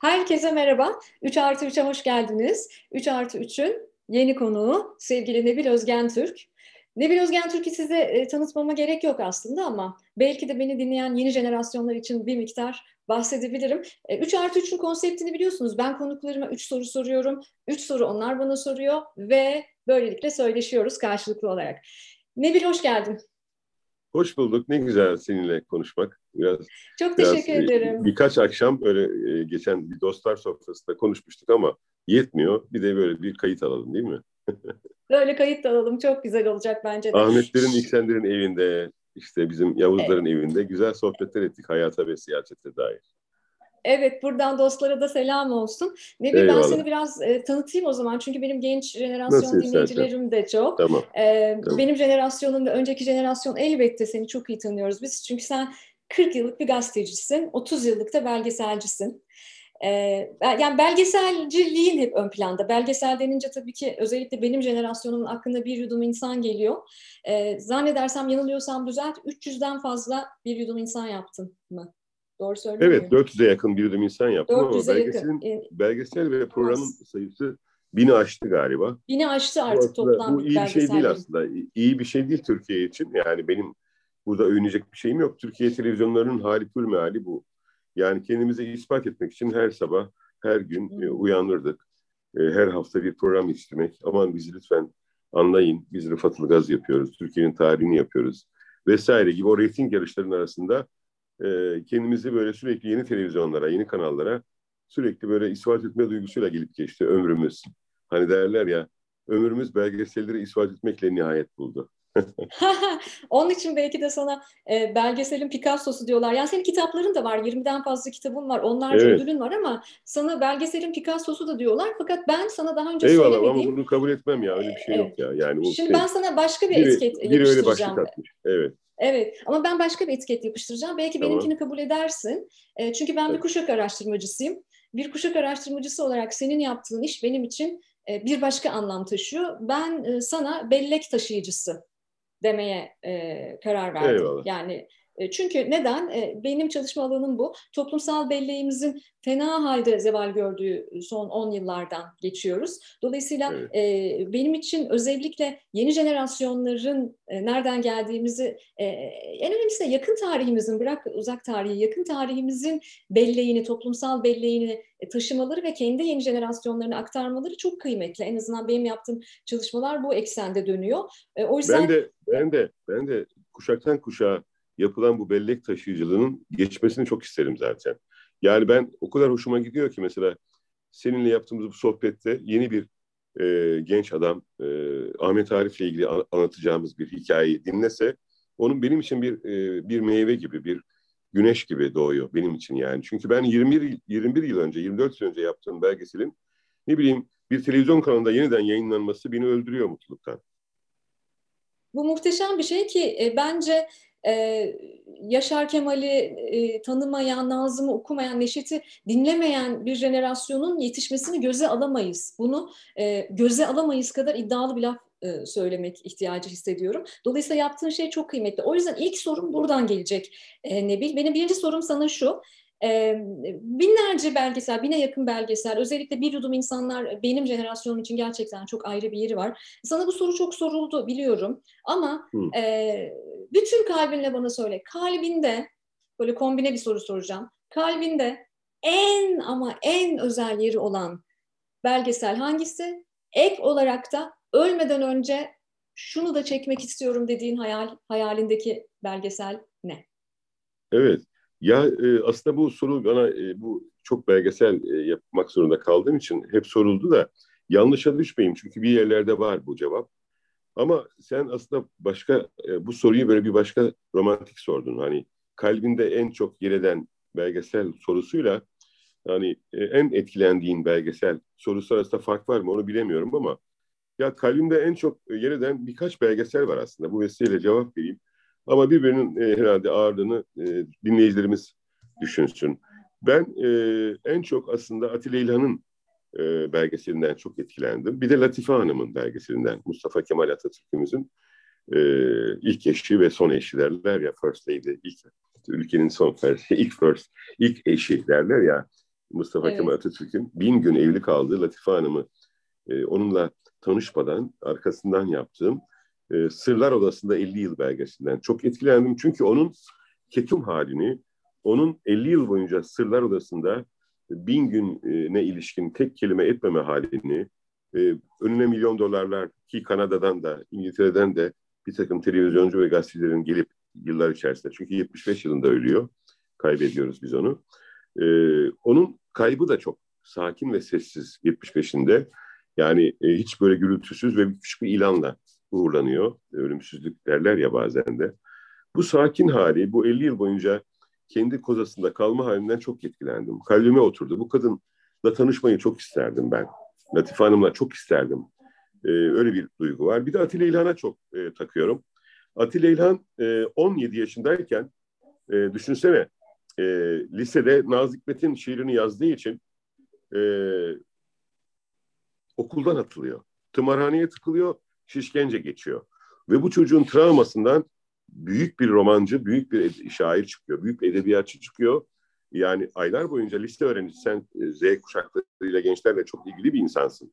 Herkese merhaba. 3 artı 3'e hoş geldiniz. 3 artı 3'ün yeni konuğu sevgili Nebil Özgen Türk. Nebil Özgen Türk'ü size e, tanıtmama gerek yok aslında ama belki de beni dinleyen yeni jenerasyonlar için bir miktar bahsedebilirim. 3 e, artı 3'ün konseptini biliyorsunuz. Ben konuklarıma 3 soru soruyorum. 3 soru onlar bana soruyor ve böylelikle söyleşiyoruz karşılıklı olarak. Nebil hoş geldin. Hoş bulduk. Ne güzel seninle konuşmak. Biraz, Çok biraz, teşekkür ederim. Birkaç akşam böyle e, geçen bir dostlar sofrasında konuşmuştuk ama yetmiyor. Bir de böyle bir kayıt alalım değil mi? böyle kayıt alalım. Çok güzel olacak bence de. Ahmetlerin, İksender'in evinde, işte bizim Yavuzların evet. evinde güzel sohbetler ettik hayata ve siyasete dair. Evet, buradan dostlara da selam olsun. Ne bileyim ben seni biraz e, tanıtayım o zaman. Çünkü benim genç jenerasyon Nasıl dinleyicilerim istersen. de çok. Tamam. E, tamam. Benim jenerasyonum ve önceki jenerasyon elbette seni çok iyi tanıyoruz biz. Çünkü sen 40 yıllık bir gazetecisin, 30 yıllık da belgeselcisin. Ee, yani belgeselciliğin hep ön planda. Belgesel denince tabii ki özellikle benim jenerasyonumun aklına bir yudum insan geliyor. Ee, zannedersem yanılıyorsam düzelt 300'den fazla bir yudum insan yaptın mı? Doğru söylüyor Evet 400'e yakın bir yudum insan yaptım ama belgeselin, yakın. belgesel ve programın Az. sayısı bini aştı galiba. Bini aştı artık toplam Bu iyi bir şey değil aslında. İyi bir şey değil Türkiye için. Yani benim burada övünecek bir şeyim yok. Türkiye televizyonlarının hali pür meali bu. Yani kendimizi ispat etmek için her sabah, her gün e, uyanırdık. E, her hafta bir program istemek. Aman bizi lütfen anlayın. Biz Rıfat Ilgaz yapıyoruz. Türkiye'nin tarihini yapıyoruz. Vesaire gibi o reyting yarışlarının arasında e, kendimizi böyle sürekli yeni televizyonlara, yeni kanallara sürekli böyle ispat etme duygusuyla gelip geçti ömrümüz. Hani derler ya, ömrümüz belgeselleri ispat etmekle nihayet buldu. Onun için belki de sana e, belgeselin Picasso'su diyorlar. Yani senin kitapların da var. 20'den fazla kitabın var. Onlarca evet. ödülün var ama sana belgeselin Picasso'su da diyorlar. Fakat ben sana daha önce Eyvallah, söylemediğim... ama bunu kabul etmem ya. Öyle bir şey evet. yok ya. Yani Şimdi şey... ben sana başka bir biri, etiket biri yapıştıracağım. Öyle atmış. Evet. Evet ama ben başka bir etiket yapıştıracağım. Belki tamam. benimkini kabul edersin. E, çünkü ben evet. bir kuşak araştırmacısıyım. Bir kuşak araştırmacısı olarak senin yaptığın iş benim için e, bir başka anlam taşıyor. Ben e, sana bellek taşıyıcısı demeye e, karar verdim. Eyvallah. Yani çünkü neden? E, benim çalışma alanım bu. Toplumsal belleğimizin fena halde zeval gördüğü son 10 yıllardan geçiyoruz. Dolayısıyla evet. E, benim için özellikle yeni jenerasyonların nereden geldiğimizi, en önemlisi de yakın tarihimizin, bırak uzak tarihi, yakın tarihimizin belleğini, toplumsal belleğini taşımaları ve kendi yeni jenerasyonlarına aktarmaları çok kıymetli. En azından benim yaptığım çalışmalar bu eksende dönüyor. O yüzden ben de ben de ben de kuşaktan kuşağa yapılan bu bellek taşıyıcılığının geçmesini çok isterim zaten. Yani ben o kadar hoşuma gidiyor ki mesela seninle yaptığımız bu sohbette yeni bir e, genç adam e, Ahmet Arif'le ilgili anlatacağımız bir hikayeyi dinlese onun benim için bir e, bir meyve gibi bir güneş gibi doğuyor benim için yani. Çünkü ben 21 21 yıl önce 24 yıl önce yaptığım belgeselin ne bileyim bir televizyon kanalında yeniden yayınlanması beni öldürüyor mutluluktan. Bu muhteşem bir şey ki e, bence e, Yaşar Kemal'i e, tanımayan, Nazım'ı okumayan, Neşet'i dinlemeyen bir jenerasyonun yetişmesini göze alamayız. Bunu e, göze alamayız kadar iddialı bir laf e, söylemek ihtiyacı hissediyorum. Dolayısıyla yaptığın şey çok kıymetli. O yüzden ilk sorum buradan gelecek e, Nebil. Benim birinci sorum sana şu. E, binlerce belgesel, bine yakın belgesel, özellikle bir yudum insanlar benim jenerasyonum için gerçekten çok ayrı bir yeri var. Sana bu soru çok soruldu biliyorum ama e, bütün kalbinle bana söyle, kalbinde, böyle kombine bir soru soracağım, kalbinde en ama en özel yeri olan belgesel hangisi? Ek olarak da ölmeden önce şunu da çekmek istiyorum dediğin hayal hayalindeki belgesel ne? Evet. Ya e, aslında bu soru bana e, bu çok belgesel e, yapmak zorunda kaldığım için hep soruldu da yanlışa düşmeyeyim çünkü bir yerlerde var bu cevap. Ama sen aslında başka e, bu soruyu böyle bir başka romantik sordun. Hani kalbinde en çok yer eden belgesel sorusuyla hani e, en etkilendiğin belgesel sorusu arasında fark var mı onu bilemiyorum ama ya kalbimde en çok yer eden birkaç belgesel var aslında. Bu vesileyle cevap vereyim. Ama birbirinin e, herhalde ağırlığını e, dinleyicilerimiz düşünsün. Ben e, en çok aslında Atilla İlhan'ın e, belgeselinden çok etkilendim. Bir de Latife Hanım'ın belgeselinden, Mustafa Kemal Atatürk'ümüzün e, ilk eşi ve son eşi derler ya, First Lady, ilk ülkenin son first, ilk first, ilk eşi derler ya. Mustafa evet. Kemal Atatürk'ün bin gün evli kaldığı Latife Hanım'ı e, onunla tanışmadan arkasından yaptığım e, Sırlar Odası'nda 50 yıl belgesinden çok etkilendim. Çünkü onun ketum halini, onun 50 yıl boyunca Sırlar Odası'nda bin güne ilişkin tek kelime etmeme halini, e, önüne milyon dolarlar ki Kanada'dan da İngiltere'den de bir takım televizyoncu ve gazetecilerin gelip yıllar içerisinde çünkü 75 yılında ölüyor. Kaybediyoruz biz onu. Ee, onun kaybı da çok sakin ve sessiz 75'inde. Yani e, hiç böyle gürültüsüz ve küçük bir ilanla uğurlanıyor. Ölümsüzlük derler ya bazen de. Bu sakin hali, bu 50 yıl boyunca kendi kozasında kalma halinden çok etkilendim. Kalbime oturdu. Bu kadınla tanışmayı çok isterdim ben. Latife Hanım'la çok isterdim. Ee, öyle bir duygu var. Bir de Atilla İlhan'a çok e, takıyorum. Atilla İlhan e, 17 yaşındayken e, düşünsene e, lisede Nazım Hikmet'in şiirini yazdığı için e, okuldan atılıyor. Tımarhaneye tıkılıyor, şişkence geçiyor. Ve bu çocuğun travmasından büyük bir romancı, büyük bir şair çıkıyor, büyük bir edebiyatçı çıkıyor. Yani aylar boyunca liste öğrencisi, sen e, Z kuşaklarıyla, gençlerle çok ilgili bir insansın.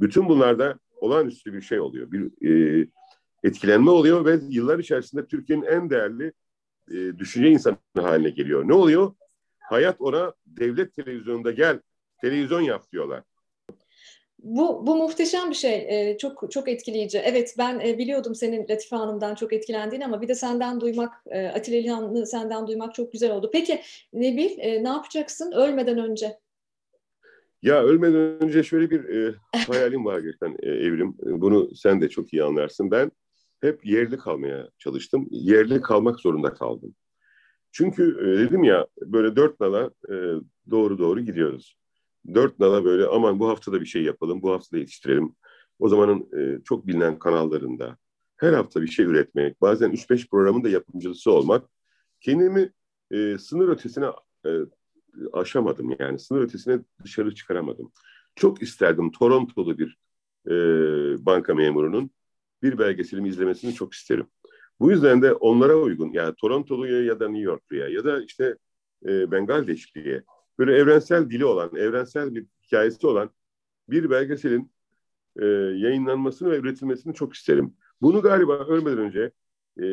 Bütün bunlarda olağanüstü bir şey oluyor. Bir e, etkilenme oluyor ve yıllar içerisinde Türkiye'nin en değerli e, düşünce insanı haline geliyor. Ne oluyor? Hayat ona devlet televizyonunda gel, televizyon yap diyorlar. Bu, bu muhteşem bir şey. Ee, çok çok etkileyici. Evet ben e, biliyordum senin Latife Hanım'dan çok etkilendiğini ama bir de senden duymak, e, Atilla İlhan'ı senden duymak çok güzel oldu. Peki Nebil e, ne yapacaksın ölmeden önce? Ya ölmeden önce şöyle bir e, hayalim var gerçekten e, Evrim. Bunu sen de çok iyi anlarsın. Ben hep yerli kalmaya çalıştım. Yerli kalmak zorunda kaldım. Çünkü e, dedim ya böyle dört nala e, doğru doğru gidiyoruz. Dört nala böyle aman bu hafta da bir şey yapalım, bu hafta da yetiştirelim. O zamanın e, çok bilinen kanallarında her hafta bir şey üretmek, bazen 3-5 programın da yapımcısı olmak. Kendimi e, sınır ötesine e, aşamadım yani. Sınır ötesine dışarı çıkaramadım. Çok isterdim Torontolu bir e, banka memurunun bir belgeselimi izlemesini çok isterim. Bu yüzden de onlara uygun yani Torontolu'ya ya da New York'luya ya da işte e, Bengaldeşli'ye böyle evrensel dili olan, evrensel bir hikayesi olan bir belgeselin e, yayınlanmasını ve üretilmesini çok isterim. Bunu galiba ölmeden önce e,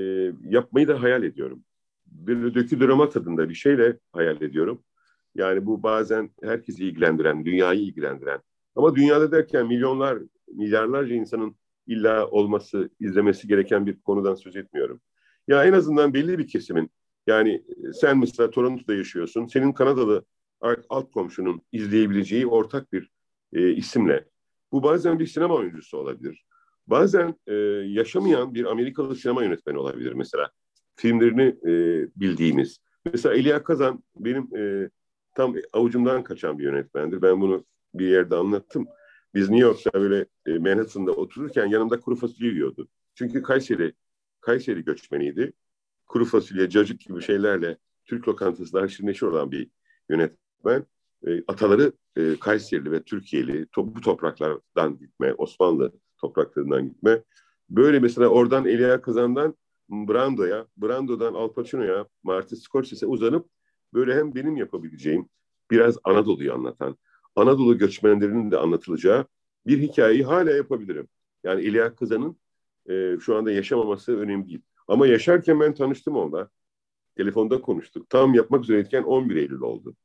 yapmayı da hayal ediyorum. Bir dökü drama tadında bir şeyle hayal ediyorum. Yani bu bazen herkesi ilgilendiren, dünyayı ilgilendiren ama dünyada derken milyonlar, milyarlarca insanın illa olması, izlemesi gereken bir konudan söz etmiyorum. Ya en azından belli bir kesimin, yani sen mesela Toronto'da yaşıyorsun, senin Kanadalı alt komşunun izleyebileceği ortak bir e, isimle. Bu bazen bir sinema oyuncusu olabilir. Bazen e, yaşamayan bir Amerikalı sinema yönetmeni olabilir mesela. Filmlerini e, bildiğimiz. Mesela Elia Kazan benim e, tam avucumdan kaçan bir yönetmendir. Ben bunu bir yerde anlattım. Biz New York'ta böyle e, Manhattan'da otururken yanımda kuru fasulye yiyordu. Çünkü Kayseri Kayseri göçmeniydi. Kuru fasulye, cacık gibi şeylerle Türk lokantasında haşır neşir olan bir yönetmen. E, ataları e, Kayserili ve Türkiye'li to bu topraklardan gitme, Osmanlı topraklarından gitme. Böyle mesela oradan Elia Kazan'dan Brando'ya, Brando'dan Al Pacino'ya, Martin Scorsese'e uzanıp böyle hem benim yapabileceğim biraz Anadolu'yu anlatan, Anadolu göçmenlerinin de anlatılacağı bir hikayeyi hala yapabilirim. Yani İlya Kızan'ın e, şu anda yaşamaması önemli değil. Ama yaşarken ben tanıştım onunla. Telefonda konuştuk. Tam yapmak üzereyken 11 Eylül oldu.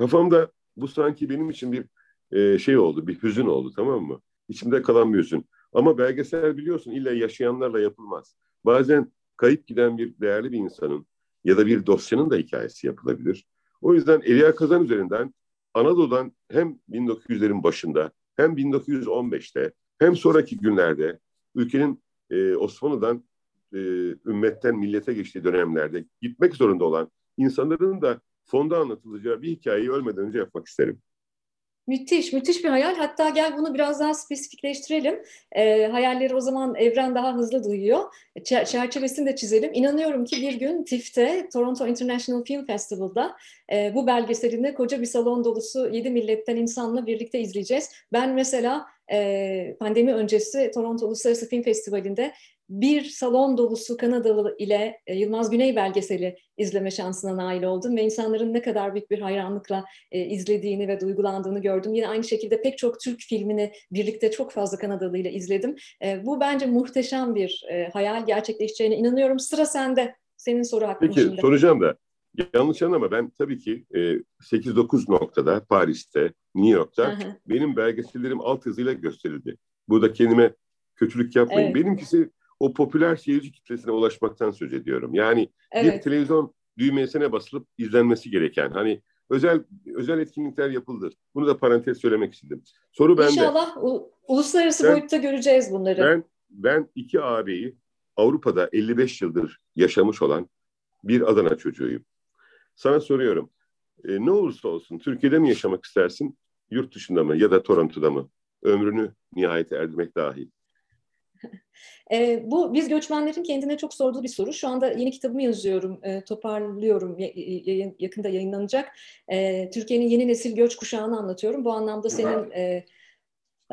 Kafamda bu sanki benim için bir e, şey oldu, bir hüzün oldu tamam mı? İçimde kalan bir hüzün. Ama belgesel biliyorsun illa yaşayanlarla yapılmaz. Bazen kayıp giden bir değerli bir insanın ya da bir dosyanın da hikayesi yapılabilir. O yüzden Elia Kazan üzerinden Anadolu'dan hem 1900'lerin başında hem 1915'te hem sonraki günlerde ülkenin e, Osmanlı'dan e, ümmetten millete geçtiği dönemlerde gitmek zorunda olan insanların da fonda anlatılacağı bir hikayeyi ölmeden önce yapmak isterim. Müthiş, müthiş bir hayal. Hatta gel bunu biraz daha spesifikleştirelim. E, hayalleri o zaman evren daha hızlı duyuyor. Çerçevesini de çizelim. İnanıyorum ki bir gün TIFF'te, Toronto International Film Festival'da e, bu belgeselini koca bir salon dolusu yedi milletten insanla birlikte izleyeceğiz. Ben mesela e, pandemi öncesi Toronto Uluslararası Film Festivali'nde bir salon dolusu Kanadalı ile e, Yılmaz Güney belgeseli izleme şansına nail oldum ve insanların ne kadar büyük bir hayranlıkla e, izlediğini ve duygulandığını gördüm. Yine aynı şekilde pek çok Türk filmini birlikte çok fazla Kanadalı ile izledim. E, bu bence muhteşem bir e, hayal gerçekleşeceğine inanıyorum. Sıra sende. Senin soru hakkın Peki şimdi. soracağım da yanlış anlama ben tabii ki e, 8-9 noktada Paris'te, New York'ta benim belgesellerim alt hızıyla gösterildi. Burada kendime kötülük yapmayın. Evet. Benimkisi o popüler seyirci kitlesine ulaşmaktan söz ediyorum. Yani evet. bir televizyon düğmesine basılıp izlenmesi gereken hani özel özel etkinlikler yapıldı. Bunu da parantez söylemek istedim. Soru bende. İnşallah uluslararası ben, boyutta göreceğiz bunları. Ben ben iki ağabeyi Avrupa'da 55 yıldır yaşamış olan bir Adana çocuğuyum. Sana soruyorum. E, ne olursa olsun Türkiye'de mi yaşamak istersin, yurt dışında mı ya da Toronto'da mı? Ömrünü nihayete erdirmek dahil. E, bu biz göçmenlerin kendine çok sorduğu bir soru. Şu anda yeni kitabımı yazıyorum, e, toparlıyorum, yayın, yakında yayınlanacak. E, Türkiye'nin yeni nesil göç kuşağını anlatıyorum. Bu anlamda senin e,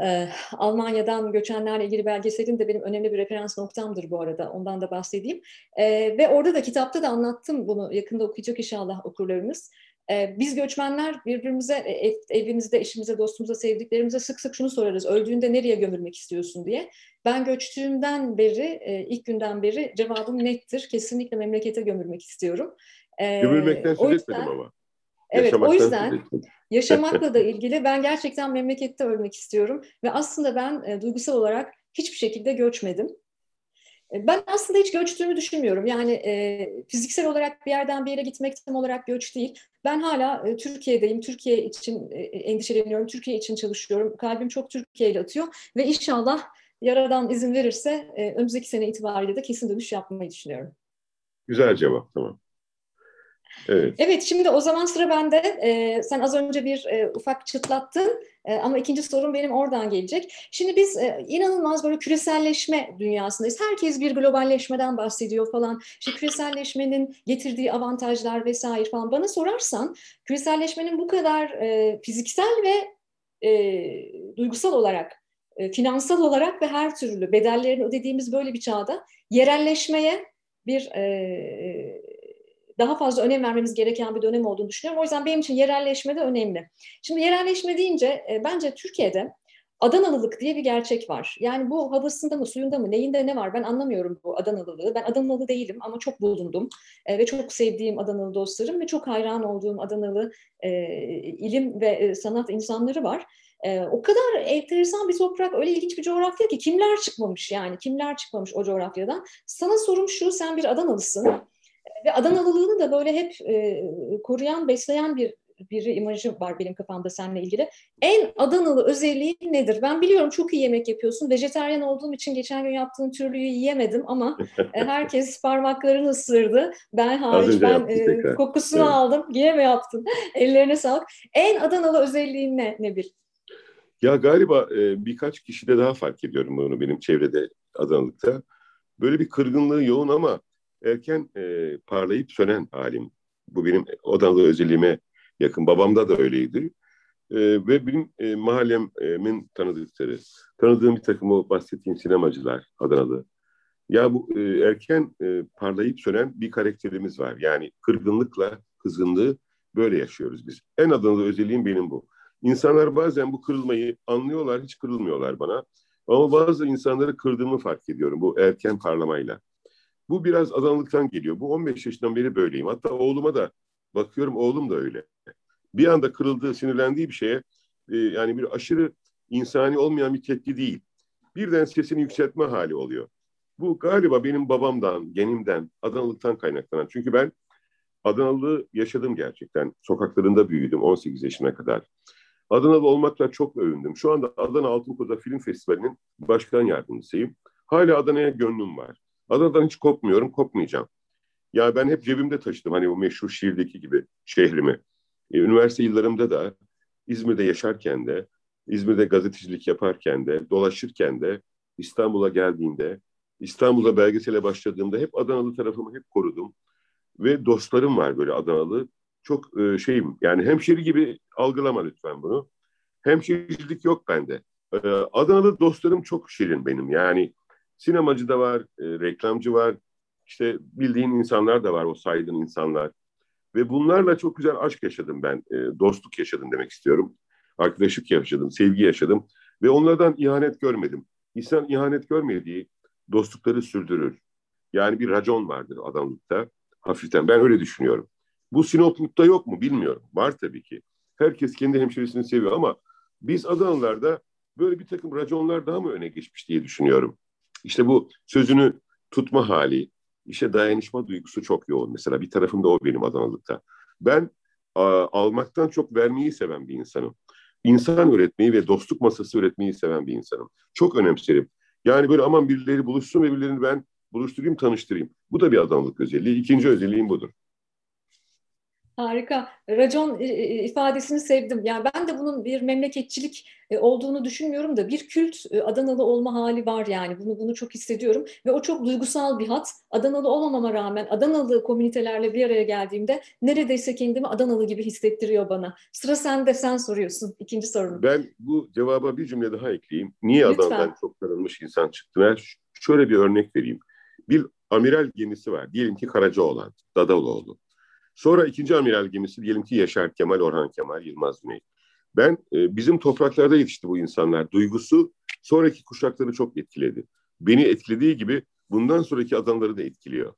e, Almanya'dan göçenlerle ilgili belgeselin de benim önemli bir referans noktamdır bu arada. Ondan da bahsedeyim. E, ve orada da kitapta da anlattım bunu. Yakında okuyacak inşallah okurlarımız. Ee, biz göçmenler birbirimize, e, ev, evimizde, eşimize, dostumuza, sevdiklerimize sık sık şunu sorarız. Öldüğünde nereye gömülmek istiyorsun diye. Ben göçtüğümden beri, e, ilk günden beri cevabım nettir. Kesinlikle memlekete gömülmek istiyorum. Ee, Gömülmekten söz etmedim ama. Evet o yüzden yaşamakla da ilgili ben gerçekten memlekette ölmek istiyorum. Ve aslında ben e, duygusal olarak hiçbir şekilde göçmedim. E, ben aslında hiç göçtüğümü düşünmüyorum. Yani e, fiziksel olarak bir yerden bir yere gitmek tam olarak göç değil. Ben hala e, Türkiye'deyim. Türkiye için e, endişeleniyorum. Türkiye için çalışıyorum. Kalbim çok Türkiye ile atıyor. Ve inşallah Yaradan izin verirse e, önümüzdeki sene itibariyle de kesin dönüş yapmayı düşünüyorum. Güzel cevap. Tamam. Evet. evet şimdi o zaman sıra bende. Ee, sen az önce bir e, ufak çıtlattın e, ama ikinci sorun benim oradan gelecek. Şimdi biz e, inanılmaz böyle küreselleşme dünyasındayız. Herkes bir globalleşmeden bahsediyor falan. İşte küreselleşmenin getirdiği avantajlar vesaire falan. Bana sorarsan küreselleşmenin bu kadar e, fiziksel ve e, duygusal olarak e, finansal olarak ve her türlü bedellerini ödediğimiz böyle bir çağda yerelleşmeye bir e, daha fazla önem vermemiz gereken bir dönem olduğunu düşünüyorum. O yüzden benim için yerelleşme de önemli. Şimdi yerelleşme deyince e, bence Türkiye'de Adanalılık diye bir gerçek var. Yani bu havasında mı, suyunda mı, neyinde ne var ben anlamıyorum bu Adanalılığı. Ben Adanalı değilim ama çok bulundum e, ve çok sevdiğim Adanalı dostlarım ve çok hayran olduğum Adanalı e, ilim ve e, sanat insanları var. E, o kadar enteresan bir toprak, öyle ilginç bir coğrafya ki kimler çıkmamış yani, kimler çıkmamış o coğrafyadan. Sana sorum şu, sen bir Adanalısın. Ve Adanalılığını da böyle hep e, koruyan, besleyen bir biri imajı var benim kafamda seninle ilgili. En Adanalı özelliği nedir? Ben biliyorum çok iyi yemek yapıyorsun. Vejeteryan olduğum için geçen gün yaptığın türlüyü yiyemedim ama e, herkes parmaklarını ısırdı. Ben hariç ben e, kokusunu evet. aldım. Yine mi yaptın? Ellerine sağlık. En Adanalı özelliğin ne Nebil? Ya galiba e, birkaç kişide daha fark ediyorum bunu benim çevrede Adanalıkta. Böyle bir kırgınlığı yoğun ama erken e, parlayıp sönen halim. Bu benim Adanalı özelliğime yakın. Babamda da öyleydi. E, ve benim e, mahallemin tanıdıkları, tanıdığım bir takım o bahsettiğim sinemacılar Adanalı. Ya bu e, erken e, parlayıp sönen bir karakterimiz var. Yani kırgınlıkla kızgınlığı böyle yaşıyoruz biz. En Adanalı özelliğim benim bu. İnsanlar bazen bu kırılmayı anlıyorlar, hiç kırılmıyorlar bana. Ama bazı insanları kırdığımı fark ediyorum bu erken parlamayla. Bu biraz adanlıktan geliyor. Bu 15 yaşından beri böyleyim. Hatta oğluma da bakıyorum oğlum da öyle. Bir anda kırıldığı, sinirlendiği bir şeye e, yani bir aşırı insani olmayan bir tepki değil. Birden sesini yükseltme hali oluyor. Bu galiba benim babamdan, genimden, Adanalıktan kaynaklanan. Çünkü ben Adanalı yaşadım gerçekten. Sokaklarında büyüdüm 18 yaşına kadar. Adanalı olmakla çok övündüm. Şu anda Adana Altın Koza Film Festivali'nin başkan yardımcısıyım. Hala Adana'ya gönlüm var. Adana'dan hiç kopmuyorum, kopmayacağım. Ya ben hep cebimde taşıdım hani bu meşhur şiirdeki gibi şehrimi. E, üniversite yıllarımda da İzmir'de yaşarken de, İzmir'de gazetecilik yaparken de, dolaşırken de, İstanbul'a geldiğimde, İstanbul'a belgesele başladığımda hep Adanalı tarafımı hep korudum. Ve dostlarım var böyle Adanalı. Çok e, şeyim yani hemşeri gibi algılama lütfen bunu. Hemşerilik yok bende. E, Adanalı dostlarım çok şirin benim. Yani Sinemacı da var, e, reklamcı var, işte bildiğin insanlar da var, o saydığın insanlar. Ve bunlarla çok güzel aşk yaşadım ben, e, dostluk yaşadım demek istiyorum. Arkadaşlık yaşadım, sevgi yaşadım ve onlardan ihanet görmedim. İnsan ihanet görmediği dostlukları sürdürür. Yani bir racon vardır adamlıkta hafiften. Ben öyle düşünüyorum. Bu Sinopluk'ta yok mu bilmiyorum. Var tabii ki. Herkes kendi hemşerisini seviyor ama biz Adanalılarda böyle bir takım raconlar daha mı öne geçmiş diye düşünüyorum. İşte bu sözünü tutma hali, işte dayanışma duygusu çok yoğun mesela. Bir tarafımda o benim Adanalıkta. Ben a, almaktan çok vermeyi seven bir insanım. İnsan üretmeyi ve dostluk masası üretmeyi seven bir insanım. Çok önemserim. Yani böyle aman birileri buluşsun ve birilerini ben buluşturayım, tanıştırayım. Bu da bir Adanlık özelliği. İkinci özelliğim budur. Harika. Racon ifadesini sevdim. Yani ben de bunun bir memleketçilik e, olduğunu düşünmüyorum da bir kült e, Adanalı olma hali var yani. Bunu bunu çok hissediyorum ve o çok duygusal bir hat. Adanalı olmamama rağmen Adanalı komünitelerle bir araya geldiğimde neredeyse kendimi Adanalı gibi hissettiriyor bana. Sıra sende sen soruyorsun ikinci sorunu. Ben bu cevaba bir cümle daha ekleyeyim. Niye Lütfen. Adana'dan çok tanınmış insan çıktı? Şöyle bir örnek vereyim. Bir amiral gemisi var. Diyelim ki Karacaoğlan, Dadaloğlu. Sonra ikinci amiral gemisi diyelim ki Yaşar Kemal, Orhan Kemal, Yılmaz Güney. Ben e, bizim topraklarda yetişti bu insanlar. Duygusu sonraki kuşakları çok etkiledi. Beni etkilediği gibi bundan sonraki adamları da etkiliyor.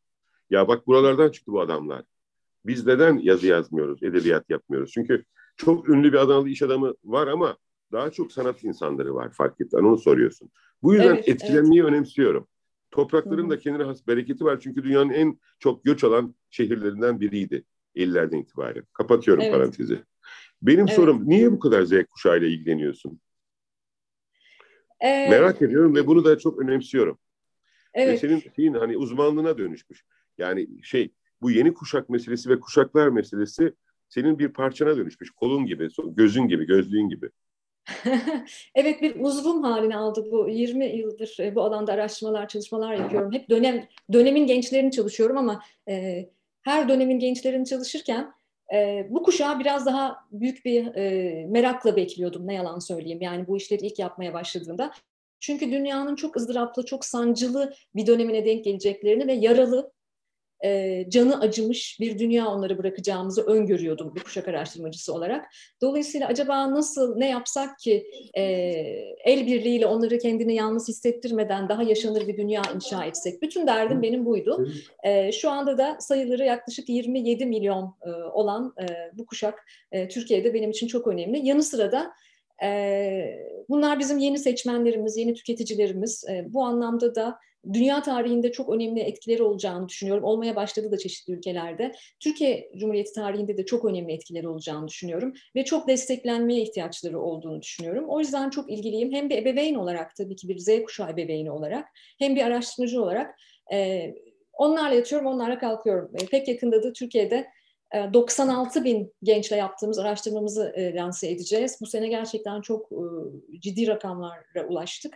Ya bak buralardan çıktı bu adamlar. Biz neden yazı yazmıyoruz, edebiyat yapmıyoruz? Çünkü çok ünlü bir Adanalı iş adamı var ama daha çok sanat insanları var fark ettin. Onu soruyorsun. Bu yüzden evet, etkilenmeyi evet. önemsiyorum. Toprakların da kendine has bereketi var. Çünkü dünyanın en çok göç alan şehirlerinden biriydi 50'lerden itibaren. Kapatıyorum evet. parantezi. Benim evet. sorum niye bu kadar Z kuşağıyla ilgileniyorsun? Ee, Merak ediyorum ve bunu da çok önemsiyorum. Evet. Ve senin şeyin hani uzmanlığına dönüşmüş. Yani şey bu yeni kuşak meselesi ve kuşaklar meselesi senin bir parçana dönüşmüş. Kolun gibi, gözün gibi, gözlüğün gibi. evet bir uzvum haline aldı bu 20 yıldır e, bu alanda araştırmalar, çalışmalar yapıyorum. Hep dönem dönemin gençlerini çalışıyorum ama e, her dönemin gençlerini çalışırken e, bu kuşağı biraz daha büyük bir e, merakla bekliyordum ne yalan söyleyeyim. Yani bu işleri ilk yapmaya başladığımda. Çünkü dünyanın çok ızdıraplı, çok sancılı bir dönemine denk geleceklerini ve yaralı, e, canı acımış bir dünya onları bırakacağımızı öngörüyordum bir kuşak araştırmacısı olarak. Dolayısıyla acaba nasıl, ne yapsak ki e, el birliğiyle onları kendini yalnız hissettirmeden daha yaşanır bir dünya inşa etsek? Bütün derdim benim buydu. E, şu anda da sayıları yaklaşık 27 milyon e, olan e, bu kuşak e, Türkiye'de benim için çok önemli. Yanı sıra da Bunlar bizim yeni seçmenlerimiz, yeni tüketicilerimiz. Bu anlamda da dünya tarihinde çok önemli etkileri olacağını düşünüyorum. Olmaya başladı da çeşitli ülkelerde. Türkiye Cumhuriyeti tarihinde de çok önemli etkileri olacağını düşünüyorum. Ve çok desteklenmeye ihtiyaçları olduğunu düşünüyorum. O yüzden çok ilgiliyim. Hem bir ebeveyn olarak tabii ki bir Z kuşağı ebeveyni olarak hem bir araştırmacı olarak onlarla yatıyorum, onlarla kalkıyorum. Pek yakında da Türkiye'de 96 bin gençle yaptığımız araştırmamızı e, lanse edeceğiz. Bu sene gerçekten çok e, ciddi rakamlara ulaştık.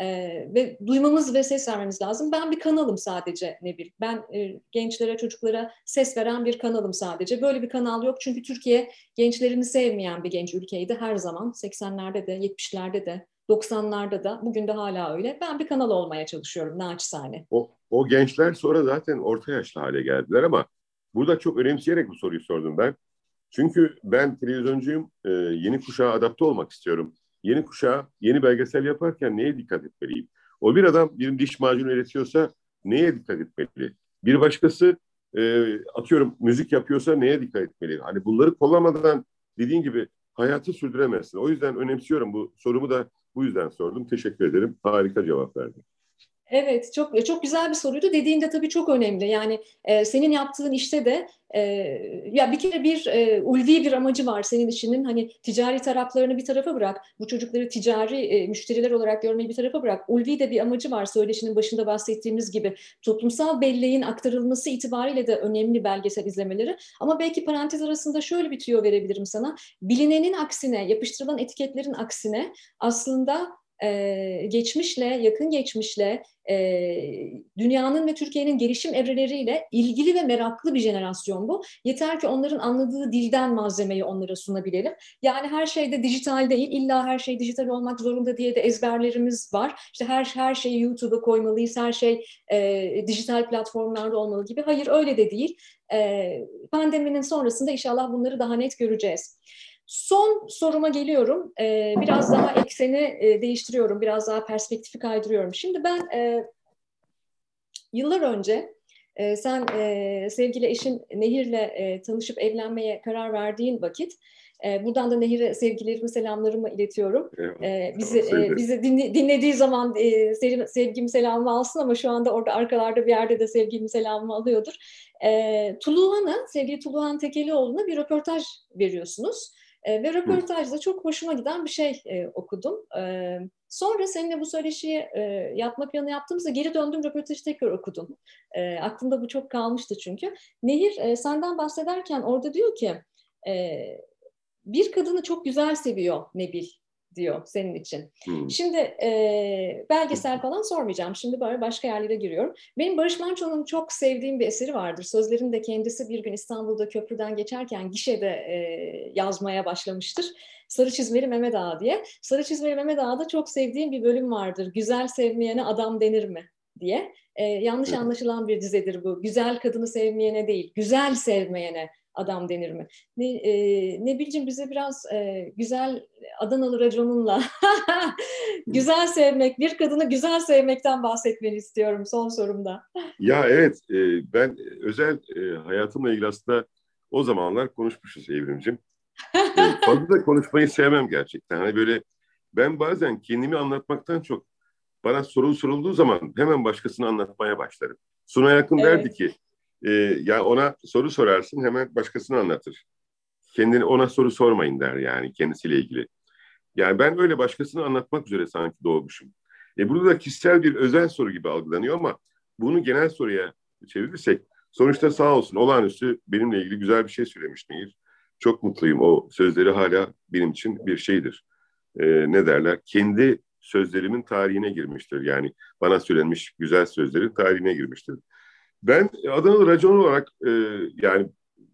E, ve duymamız ve ses vermemiz lazım. Ben bir kanalım sadece Nebil. Ben e, gençlere, çocuklara ses veren bir kanalım sadece. Böyle bir kanal yok çünkü Türkiye gençlerini sevmeyen bir genç ülkeydi her zaman. 80'lerde de, 70'lerde de, 90'larda da, bugün de hala öyle. Ben bir kanal olmaya çalışıyorum naçizane. O, o gençler sonra zaten orta yaşlı hale geldiler ama Burada çok önemseyerek bu soruyu sordum ben. Çünkü ben televizyoncuyum, e, yeni kuşağa adapte olmak istiyorum. Yeni kuşağa yeni belgesel yaparken neye dikkat etmeliyim? O bir adam bir diş macunu üretiyorsa neye dikkat etmeli? Bir başkası e, atıyorum müzik yapıyorsa neye dikkat etmeli? Hani bunları kullanmadan dediğin gibi hayatı sürdüremezsin. O yüzden önemsiyorum bu sorumu da bu yüzden sordum. Teşekkür ederim. Harika cevap verdin. Evet, çok çok güzel bir soruydu. Dediğinde tabii çok önemli. Yani e, senin yaptığın işte de e, ya bir kere bir e, ulvi bir amacı var senin işinin. Hani ticari taraflarını bir tarafa bırak. Bu çocukları ticari e, müşteriler olarak görmeyi bir tarafa bırak. Ulvi de bir amacı var. Söyleşinin başında bahsettiğimiz gibi toplumsal belleğin aktarılması itibariyle de önemli belgesel izlemeleri. Ama belki parantez arasında şöyle bir tüyo verebilirim sana. Bilinenin aksine, yapıştırılan etiketlerin aksine aslında e, geçmişle, yakın geçmişle, e, dünyanın ve Türkiye'nin gelişim evreleriyle ilgili ve meraklı bir jenerasyon bu. Yeter ki onların anladığı dilden malzemeyi onlara sunabilelim. Yani her şeyde dijital değil, illa her şey dijital olmak zorunda diye de ezberlerimiz var. İşte her her şeyi YouTube'a koymalıyız, her şey e, dijital platformlarda olmalı gibi. Hayır öyle de değil. E, pandeminin sonrasında inşallah bunları daha net göreceğiz. Son soruma geliyorum. Ee, biraz daha ekseni e, değiştiriyorum, biraz daha perspektifi kaydırıyorum. Şimdi ben e, yıllar önce e, sen e, sevgili eşin Nehir'le e, tanışıp evlenmeye karar verdiğin vakit e, buradan da Nehir'e sevgilerimi, selamlarımı iletiyorum. E, bizi e, bizi dinle, dinlediği zaman e, sevgimi, selamımı alsın ama şu anda orada arkalarda bir yerde de sevgimi, selamımı alıyordur. E, Tuluhan'a, sevgili Tuluhan Tekelioğlu'na bir röportaj veriyorsunuz. E, ve röportajda çok hoşuma giden bir şey e, okudum. E, sonra seninle bu söyleşiyi e, yapma planı yaptığımızda geri döndüm röportajı tekrar okudum. E, aklımda bu çok kalmıştı çünkü. Nehir e, senden bahsederken orada diyor ki e, bir kadını çok güzel seviyor Nebil diyor senin için. Hmm. Şimdi e, belgesel falan sormayacağım. Şimdi böyle başka yerlere giriyorum. Benim Barış Manço'nun çok sevdiğim bir eseri vardır. Sözlerinde kendisi bir gün İstanbul'da köprüden geçerken gişede e, yazmaya başlamıştır. Sarı Çizmeli Mehmet Ağa diye. Sarı Çizmeli Mehmet Ağa'da çok sevdiğim bir bölüm vardır. Güzel sevmeyene adam denir mi? diye. E, yanlış anlaşılan bir dizedir bu. Güzel kadını sevmeyene değil, güzel sevmeyene adam denir mi? Ne, e, ne bileyim bize biraz e, güzel Adanalı raconunla güzel sevmek, bir kadını güzel sevmekten bahsetmeni istiyorum son sorumda. ya evet, e, ben özel e, hayatımla ilgili aslında o zamanlar konuşmuşuz Evrimcim. e, fazla konuşmayı sevmem gerçekten. Hani böyle ben bazen kendimi anlatmaktan çok bana soru sorulduğu zaman hemen başkasını anlatmaya başlarım. Suna yakın evet. derdi ki e, ya ona soru sorarsın hemen başkasını anlatır. Kendini ona soru sormayın der yani kendisiyle ilgili. Yani ben öyle başkasını anlatmak üzere sanki doğmuşum. E burada da kişisel bir özel soru gibi algılanıyor ama bunu genel soruya çevirirsek sonuçta sağ olsun olağanüstü benimle ilgili güzel bir şey söylemiş Nehir. Çok mutluyum. O sözleri hala benim için bir şeydir. E, ne derler? Kendi sözlerimin tarihine girmiştir. Yani bana söylenmiş güzel sözlerin tarihine girmiştir. Ben Adanalı racon olarak e, yani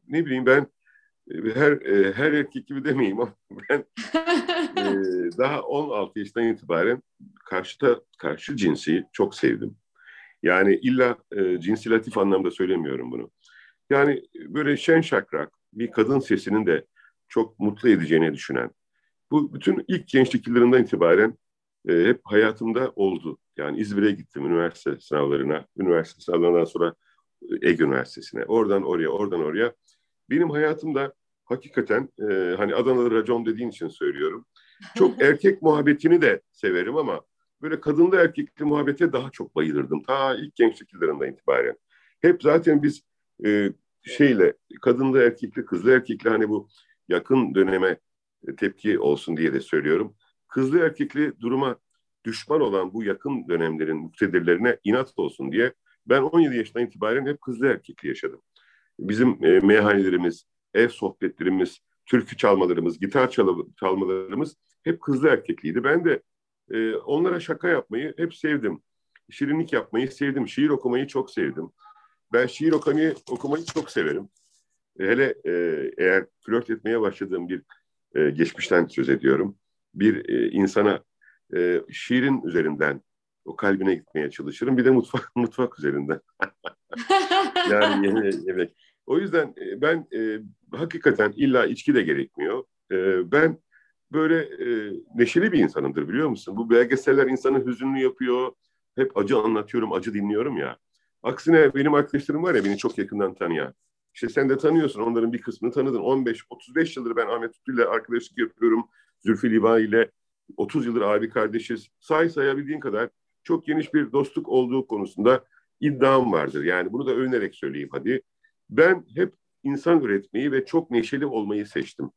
ne bileyim ben e, her e, her erkek gibi demeyeyim ama ben e, daha 16 yaşından itibaren karşıta karşı cinsi çok sevdim. Yani illa e, cinsilatif anlamda söylemiyorum bunu. Yani böyle şen şakrak bir kadın sesinin de çok mutlu edeceğini düşünen. Bu bütün ilk gençlik yıllarından itibaren e, hep hayatımda oldu. Yani İzmir'e gittim üniversite sınavlarına. Üniversite sınavlarından sonra Ege Üniversitesi'ne. Oradan oraya, oradan oraya. Benim hayatımda hakikaten e, hani Adanalı racon dediğin için söylüyorum. Çok erkek muhabbetini de severim ama böyle kadınlı erkekli muhabbete daha çok bayılırdım. Ta ilk gençlik yıllarından itibaren. Hep zaten biz e, şeyle kadınlı erkekli, kızlı erkekli hani bu yakın döneme tepki olsun diye de söylüyorum. Kızlı erkekli duruma düşman olan bu yakın dönemlerin muktedirlerine inat olsun diye ben 17 yaşından itibaren hep kızlı erkekli yaşadım. Bizim e, meyhanelerimiz, ev sohbetlerimiz, türkü çalmalarımız, gitar çal çalmalarımız hep kızlı erkekliydi. Ben de e, onlara şaka yapmayı hep sevdim. Şirinlik yapmayı sevdim. Şiir okumayı çok sevdim. Ben şiir okumayı, okumayı çok severim. Hele e, eğer flört etmeye başladığım bir e, geçmişten söz ediyorum. Bir e, insana e, şiirin üzerinden o kalbine gitmeye çalışırım. Bir de mutfak mutfak üzerinden. yani yeme, yemek. O yüzden e, ben e, hakikaten illa içki de gerekmiyor. E, ben böyle e, neşeli bir insanımdır biliyor musun? Bu belgeseller insanı hüzünlü yapıyor. Hep acı anlatıyorum, acı dinliyorum ya. Aksine benim arkadaşlarım var ya beni çok yakından tanıyan. İşte sen de tanıyorsun onların bir kısmını tanıdın. 15-35 yıldır ben Ahmet Utlu ile arkadaşlık yapıyorum. Zülfü Liva ile 30 yıldır abi kardeşiz. Say sayabildiğin kadar çok geniş bir dostluk olduğu konusunda iddiam vardır. Yani bunu da övünerek söyleyeyim hadi. Ben hep insan üretmeyi ve çok neşeli olmayı seçtim.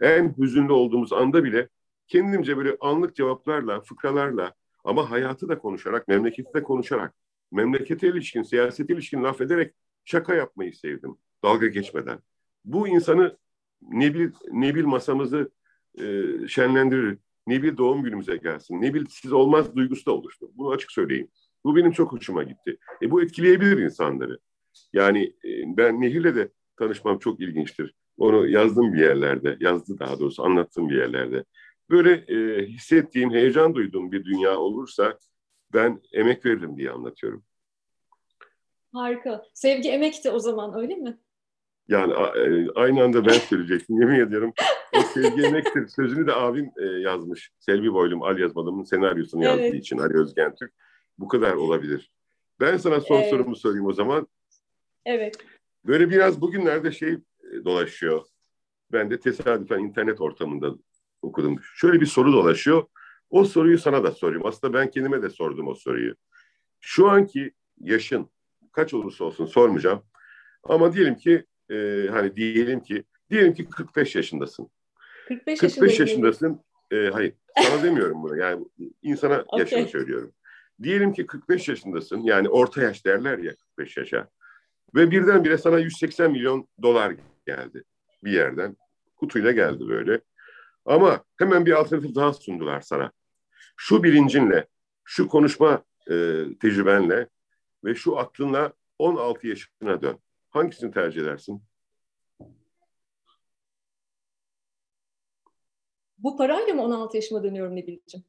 En hüzünlü olduğumuz anda bile kendimce böyle anlık cevaplarla, fıkralarla ama hayatı da konuşarak, memleketi de konuşarak, memlekete ilişkin, siyasete ilişkin laf ederek şaka yapmayı sevdim. Dalga geçmeden. Bu insanı Nebil, Nebil masamızı e, şenlendirir. ne bir doğum günümüze gelsin, ne bir siz olmaz duygusu da oluştu. Bunu açık söyleyeyim. Bu benim çok hoşuma gitti. E, bu etkileyebilir insanları. Yani e, ben Nehir'le de tanışmam çok ilginçtir. Onu yazdım bir yerlerde, yazdı daha doğrusu anlattım bir yerlerde. Böyle e, hissettiğim, heyecan duyduğum bir dünya olursa ben emek veririm diye anlatıyorum. Harika. Sevgi emek de o zaman öyle mi? Yani e, aynı anda ben söyleyecektim. Yemin ediyorum o sevgi emektir. Sözünü de abim e, yazmış. Selvi Boylum Al Yazmalım'ın senaryosunu evet. yazdığı için Ali Özgen Türk. Bu kadar olabilir. Ben sana son evet. sorumu sorayım o zaman. Evet. Böyle biraz bugünlerde şey e, dolaşıyor. Ben de tesadüfen internet ortamında okudum. Şöyle bir soru dolaşıyor. O soruyu sana da sorayım. Aslında ben kendime de sordum o soruyu. Şu anki yaşın kaç olursa olsun sormayacağım. Ama diyelim ki e, hani diyelim ki diyelim ki 45 yaşındasın. 45, 45 yaşındasın. E, hayır sana demiyorum bunu. Yani insana okay. yaşını söylüyorum. Diyelim ki 45 yaşındasın. Yani orta yaş derler ya 45 yaşa. Ve birdenbire sana 180 milyon dolar geldi bir yerden. Kutuyla geldi böyle. Ama hemen bir alternatif daha sundular sana. Şu bilincinle, şu konuşma e, tecrübenle ve şu aklınla 16 yaşına dön. Hangisini tercih edersin? Bu parayla mı 16 yaşıma dönüyorum ne bileceğim?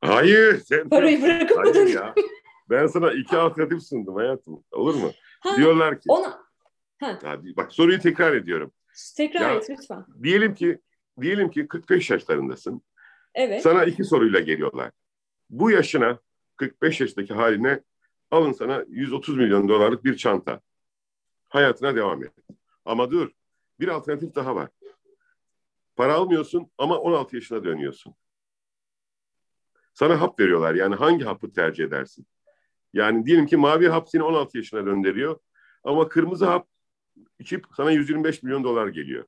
Hayır. Sen Parayı bırakıp Hayır ya. Ben sana iki alternatif sundum hayatım. Olur mu? Ha, Diyorlar ki. Ona... Ha. Hadi, bak soruyu tekrar ediyorum. Tekrar ya, et lütfen. Diyelim ki diyelim ki 45 yaşlarındasın. Evet. Sana iki soruyla geliyorlar. Bu yaşına 45 yaşındaki haline alın sana 130 milyon dolarlık bir çanta. Hayatına devam et. Ama dur bir alternatif daha var. Para almıyorsun ama 16 yaşına dönüyorsun. Sana hap veriyorlar. Yani hangi hapı tercih edersin? Yani diyelim ki mavi hap seni 16 yaşına döndürüyor. Ama kırmızı hap içip sana 125 milyon dolar geliyor.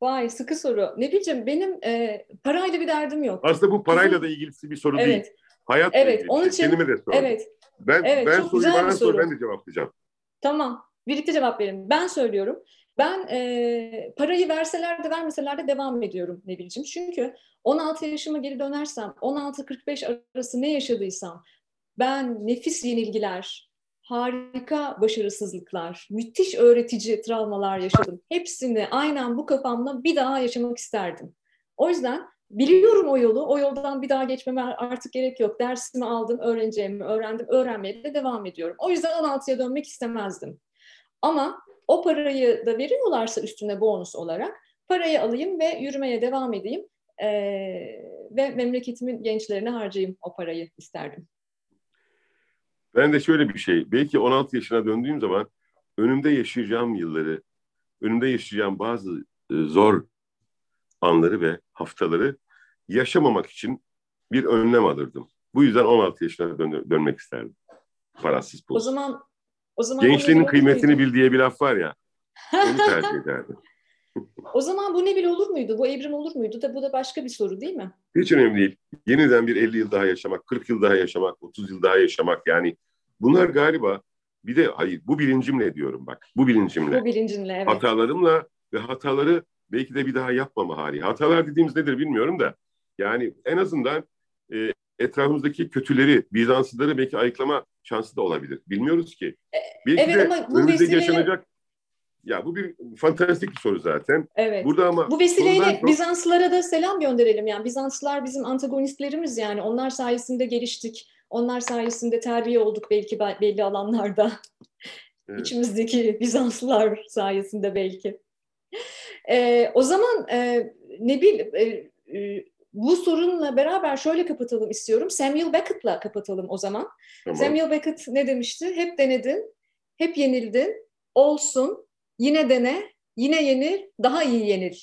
Vay sıkı soru. Ne bileceğim benim e, parayla bir derdim yok. Aslında bu parayla da ilgilisi bir soru evet. değil. Hayat evet, onun için, Kendime de sor. Evet. Ben, evet, ben soruyu bana sor ben de cevaplayacağım. Tamam. Birlikte cevap verin. Ben söylüyorum. Ben e, parayı verseler de vermeseler de devam ediyorum ne bileceğim. Çünkü 16 yaşıma geri dönersem, 16-45 arası ne yaşadıysam, ben nefis yenilgiler, harika başarısızlıklar, müthiş öğretici travmalar yaşadım. Hepsini aynen bu kafamla bir daha yaşamak isterdim. O yüzden biliyorum o yolu, o yoldan bir daha geçmeme artık gerek yok. Dersimi aldım, öğreneceğimi öğrendim, öğrenmeye de devam ediyorum. O yüzden 16'ya dönmek istemezdim. Ama o parayı da veriyorlarsa üstüne bonus olarak parayı alayım ve yürümeye devam edeyim ee, ve memleketimin gençlerine harcayayım o parayı isterdim. Ben de şöyle bir şey, belki 16 yaşına döndüğüm zaman önümde yaşayacağım yılları, önümde yaşayacağım bazı e, zor anları ve haftaları yaşamamak için bir önlem alırdım. Bu yüzden 16 yaşına dön- dönmek isterdim. Parasız pul. O zaman o zaman Gençliğin kıymetini bil diye bir laf var ya. Onu tercih ederdim. o zaman bu ne bil olur muydu? Bu evrim olur muydu? Da bu da başka bir soru değil mi? Hiç önemli değil. Yeniden bir 50 yıl daha yaşamak, 40 yıl daha yaşamak, 30 yıl daha yaşamak yani bunlar galiba bir de hayır bu bilincimle diyorum bak. Bu bilincimle. Bu bilincinle evet. Hatalarımla ve hataları belki de bir daha yapmama hali. Hatalar dediğimiz nedir bilmiyorum da yani en azından e, etrafımızdaki kötüleri, Bizanslıları belki ayıklama şansı da olabilir. Bilmiyoruz ki. E, belki evet, de ama bu önümüzde vesileyle... yaşanacak ya bu bir fantastik bir soru zaten. Evet. Burada ama bu vesileyle çok... Bizanslılara da selam gönderelim. Yani Bizanslılar bizim antagonistlerimiz yani. Onlar sayesinde geliştik. Onlar sayesinde terbiye olduk belki belli alanlarda. Evet. İçimizdeki Bizanslılar sayesinde belki. Ee, o zaman e, Nebil e, e, bu sorunla beraber şöyle kapatalım istiyorum. Samuel Beckett'la kapatalım o zaman. Tamam. Samuel Beckett ne demişti? Hep denedin, hep yenildin, olsun, yine dene, yine yenil, daha iyi yenil.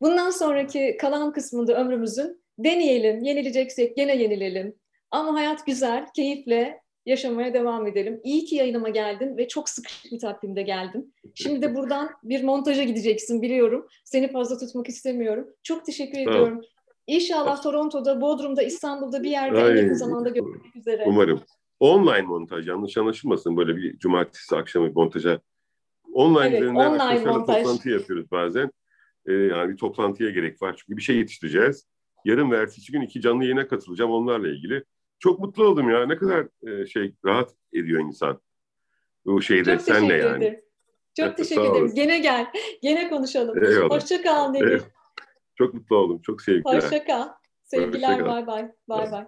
Bundan sonraki kalan kısmında ömrümüzün deneyelim, yenileceksek gene yenilelim. Ama hayat güzel, keyifle yaşamaya devam edelim. İyi ki yayınıma geldin ve çok sıkışık bir takvimde geldin. Şimdi de buradan bir montaja gideceksin biliyorum. Seni fazla tutmak istemiyorum. Çok teşekkür tamam. ediyorum. İnşallah Toronto'da, Bodrum'da, İstanbul'da bir yerde en yakın zamanda görüşmek üzere. Umarım. Online montaj yanlış anlaşılmasın böyle bir cumartesi akşamı montaja. Online evet, üzerinden online montaj. toplantı yapıyoruz bazen. Ee, yani bir toplantıya gerek var çünkü bir şey yetiştireceğiz. yarın ve ertesi gün iki canlı yayına katılacağım onlarla ilgili. Çok mutlu oldum ya. Ne kadar e, şey rahat ediyor insan. Bu şeyde Çok senle yani. ederim. Çok Evet, teşekkür ederim. Gene gel. Gene konuşalım. Eyvallah. Hoşça kal Demir. Çok mutlu oldum. Çok sevgiler. Hoşça kal. Sevgiler. Hoşça kal. Bay bay. Bay bay.